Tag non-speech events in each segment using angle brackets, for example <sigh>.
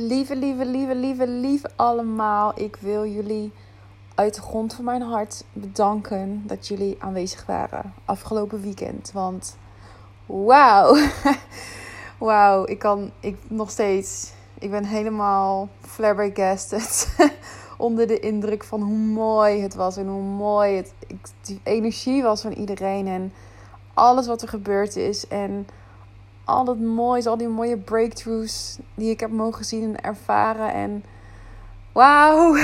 Lieve, lieve, lieve, lieve, lieve allemaal. Ik wil jullie uit de grond van mijn hart bedanken dat jullie aanwezig waren afgelopen weekend. Want wauw, <laughs> wauw, ik kan, ik nog steeds, ik ben helemaal flabbergasted. <laughs> Onder de indruk van hoe mooi het was en hoe mooi het, die energie was van iedereen. En alles wat er gebeurd is. En al het moois, al die mooie breakthroughs die ik heb mogen zien en ervaren. En wauw,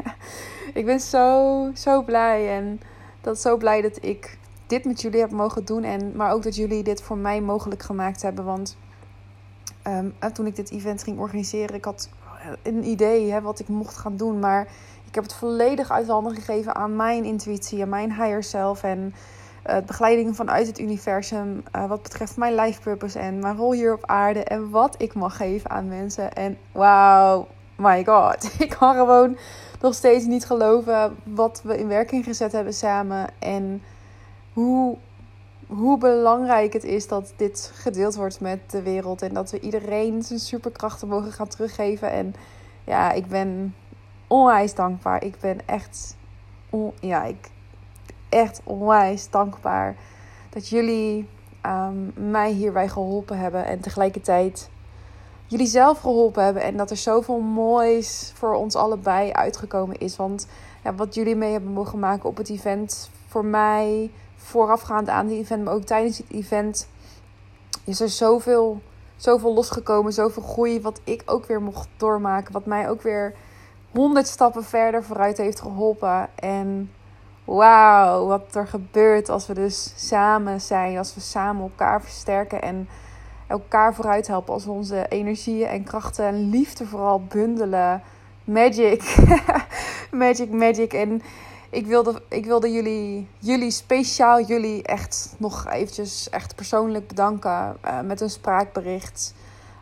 <laughs> ik ben zo, zo blij. En dat zo blij dat ik dit met jullie heb mogen doen. En, maar ook dat jullie dit voor mij mogelijk gemaakt hebben. Want um, toen ik dit event ging organiseren, ik had een idee hè, wat ik mocht gaan doen. Maar ik heb het volledig uit handen gegeven aan mijn intuïtie, aan mijn higher self. En uh, begeleiding vanuit het universum. Uh, wat betreft mijn life purpose en mijn rol hier op aarde. En wat ik mag geven aan mensen. En wow, my god. <laughs> Ik kan gewoon nog steeds niet geloven wat we in werking gezet hebben samen. En hoe, hoe belangrijk het is dat dit gedeeld wordt met de wereld. En dat we iedereen zijn superkrachten mogen gaan teruggeven. En ja, ik ben onwijs dankbaar. Ik ben echt. ja, ik, echt onwijs dankbaar dat jullie um, mij hierbij geholpen hebben. En tegelijkertijd jullie zelf geholpen hebben. En dat er zoveel moois voor ons allebei uitgekomen is. Want ja, wat jullie mee hebben mogen maken op het event. Voor mij, voorafgaand aan het event, maar ook tijdens het event. Is er zoveel, zoveel losgekomen. Zoveel groei. Wat ik ook weer mocht doormaken. Wat mij ook weer honderd stappen verder vooruit heeft geholpen. En wauw, wat er gebeurt als we dus samen zijn, als we samen elkaar versterken en elkaar vooruit helpen, als we onze energieën en krachten en liefde vooral bundelen. Magic, <laughs> magic, magic. En ik wilde, ik wilde jullie, jullie, speciaal jullie echt nog eventjes echt persoonlijk bedanken uh, met een spraakbericht.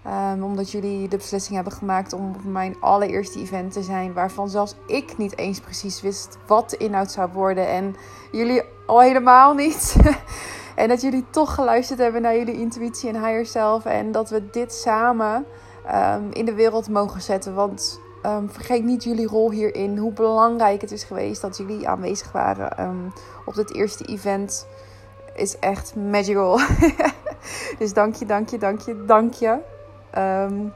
Um, omdat jullie de beslissing hebben gemaakt om op mijn allereerste event te zijn. Waarvan zelfs ik niet eens precies wist wat de inhoud zou worden. En jullie al helemaal niet. <laughs> en dat jullie toch geluisterd hebben naar jullie intuïtie en higher self. En dat we dit samen um, in de wereld mogen zetten. Want um, vergeet niet jullie rol hierin. Hoe belangrijk het is geweest dat jullie aanwezig waren op dit eerste event. Is echt magical. <laughs> dus dank je, dank je, dank je, dank je. Um,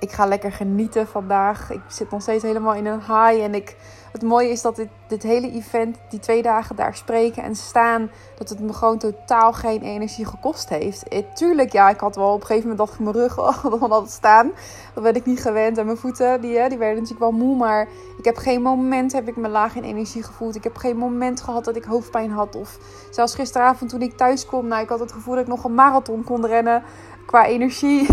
ik ga lekker genieten vandaag. Ik zit nog steeds helemaal in een high. En ik, het mooie is dat dit, dit hele event, die twee dagen daar spreken en staan, dat het me gewoon totaal geen energie gekost heeft. Eh, tuurlijk, ja, ik had wel op een gegeven moment dat ik mijn rug <laughs> altijd staan. Dat werd ik niet gewend. En mijn voeten, die, die werden natuurlijk wel moe. Maar ik heb geen moment heb ik me laag in energie gevoeld. Ik heb geen moment gehad dat ik hoofdpijn had. Of zelfs gisteravond toen ik thuis kwam, nou, ik had het gevoel dat ik nog een marathon kon rennen qua energie.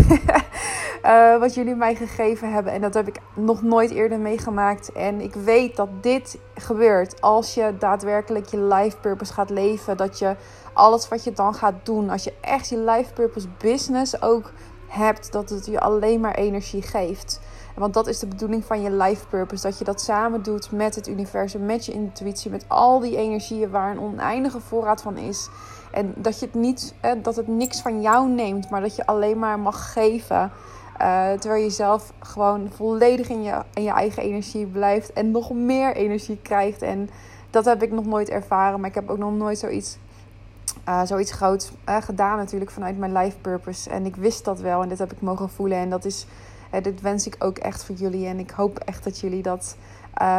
uh, <laughs> wat jullie mij gegeven hebben. En dat heb ik nog nooit eerder meegemaakt. En ik weet dat dit gebeurt als je daadwerkelijk je life purpose gaat leven. Dat je alles wat je dan gaat doen, als je echt je life purpose business ook hebt, dat het je alleen maar energie geeft. Want dat is de bedoeling van je life purpose. Dat je dat samen doet met het universum, met je intuïtie, met al die energieën waar een oneindige voorraad van is. En dat je het niet, dat het niks van jou neemt, maar dat je alleen maar mag geven. Uh, terwijl je zelf gewoon volledig in je, in je eigen energie blijft en nog meer energie krijgt. En dat heb ik nog nooit ervaren, maar ik heb ook nog nooit zoiets, uh, zoiets groots uh, gedaan natuurlijk vanuit mijn life purpose. En ik wist dat wel en dit heb ik mogen voelen. En dat is, dit wens ik ook echt voor jullie. En ik hoop echt dat jullie dat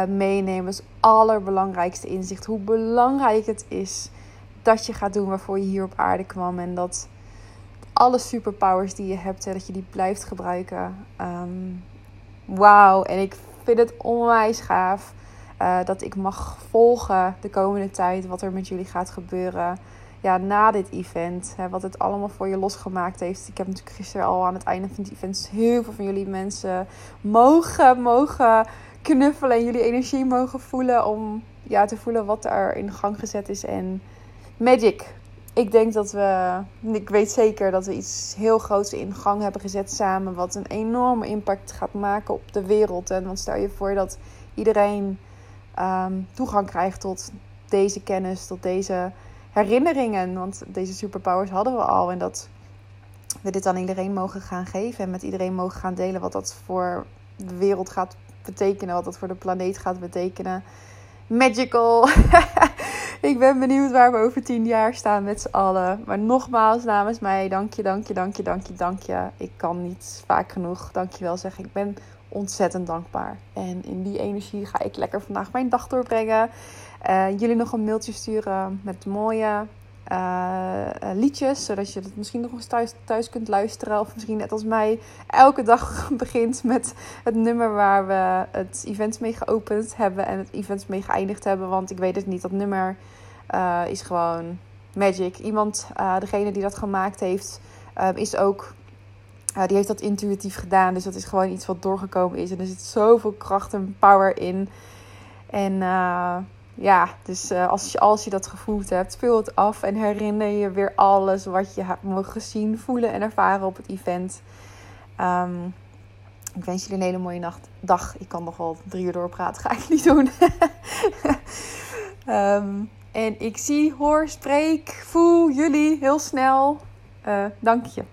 meenemen. Het allerbelangrijkste inzicht. Hoe belangrijk het is dat je gaat doen waarvoor je hier op aarde kwam. En dat alle superpowers die je hebt, dat je die blijft gebruiken. Um, Wauw, en ik vind het onwijs gaaf uh, dat ik mag volgen de komende tijd wat er met jullie gaat gebeuren. Ja, na dit event, hè, wat het allemaal voor je losgemaakt heeft. Ik heb natuurlijk gisteren al aan het einde van het event heel veel van jullie mensen mogen, mogen knuffelen en jullie energie mogen voelen om ja, te voelen wat er in gang gezet is. En Magic. Ik denk dat we, ik weet zeker dat we iets heel groots in gang hebben gezet samen. Wat een enorme impact gaat maken op de wereld. En want stel je voor dat iedereen um, toegang krijgt tot deze kennis, tot deze herinneringen. Want deze superpowers hadden we al. En dat we dit aan iedereen mogen gaan geven. En met iedereen mogen gaan delen wat dat voor de wereld gaat betekenen. Wat dat voor de planeet gaat betekenen. Magical. <laughs> ik ben benieuwd waar we over tien jaar staan met z'n allen. Maar nogmaals namens mij, dank je, dank je, dank je, dank je, dank je. Ik kan niet vaak genoeg dank je wel zeggen. Ik ben ontzettend dankbaar. En in die energie ga ik lekker vandaag mijn dag doorbrengen. Uh, jullie nog een mailtje sturen met mooie uh, liedjes. Zodat je het misschien nog eens thuis, thuis kunt luisteren. Of misschien net als mij elke dag <laughs> begint met het nummer waar we het event mee geopend hebben. En het event mee geëindigd hebben. Want ik weet het niet. Dat nummer uh, is gewoon magic. Iemand, degene die dat gemaakt heeft, is ook die heeft dat intuïtief gedaan. Dus dat is gewoon iets wat doorgekomen is. En er zit zoveel kracht en power in. En ja, dus uh, als, je, als je dat gevoeld hebt, speel het af. En herinner je weer alles wat je hebt mogen zien, voelen en ervaren op het event. Um, ik wens jullie een hele mooie nacht, dag. Ik kan nog wel drie uur doorpraten, <laughs> ga ik niet doen. um, <laughs> en ik zie, hoor, spreek, voel jullie heel snel. Uh, dank je.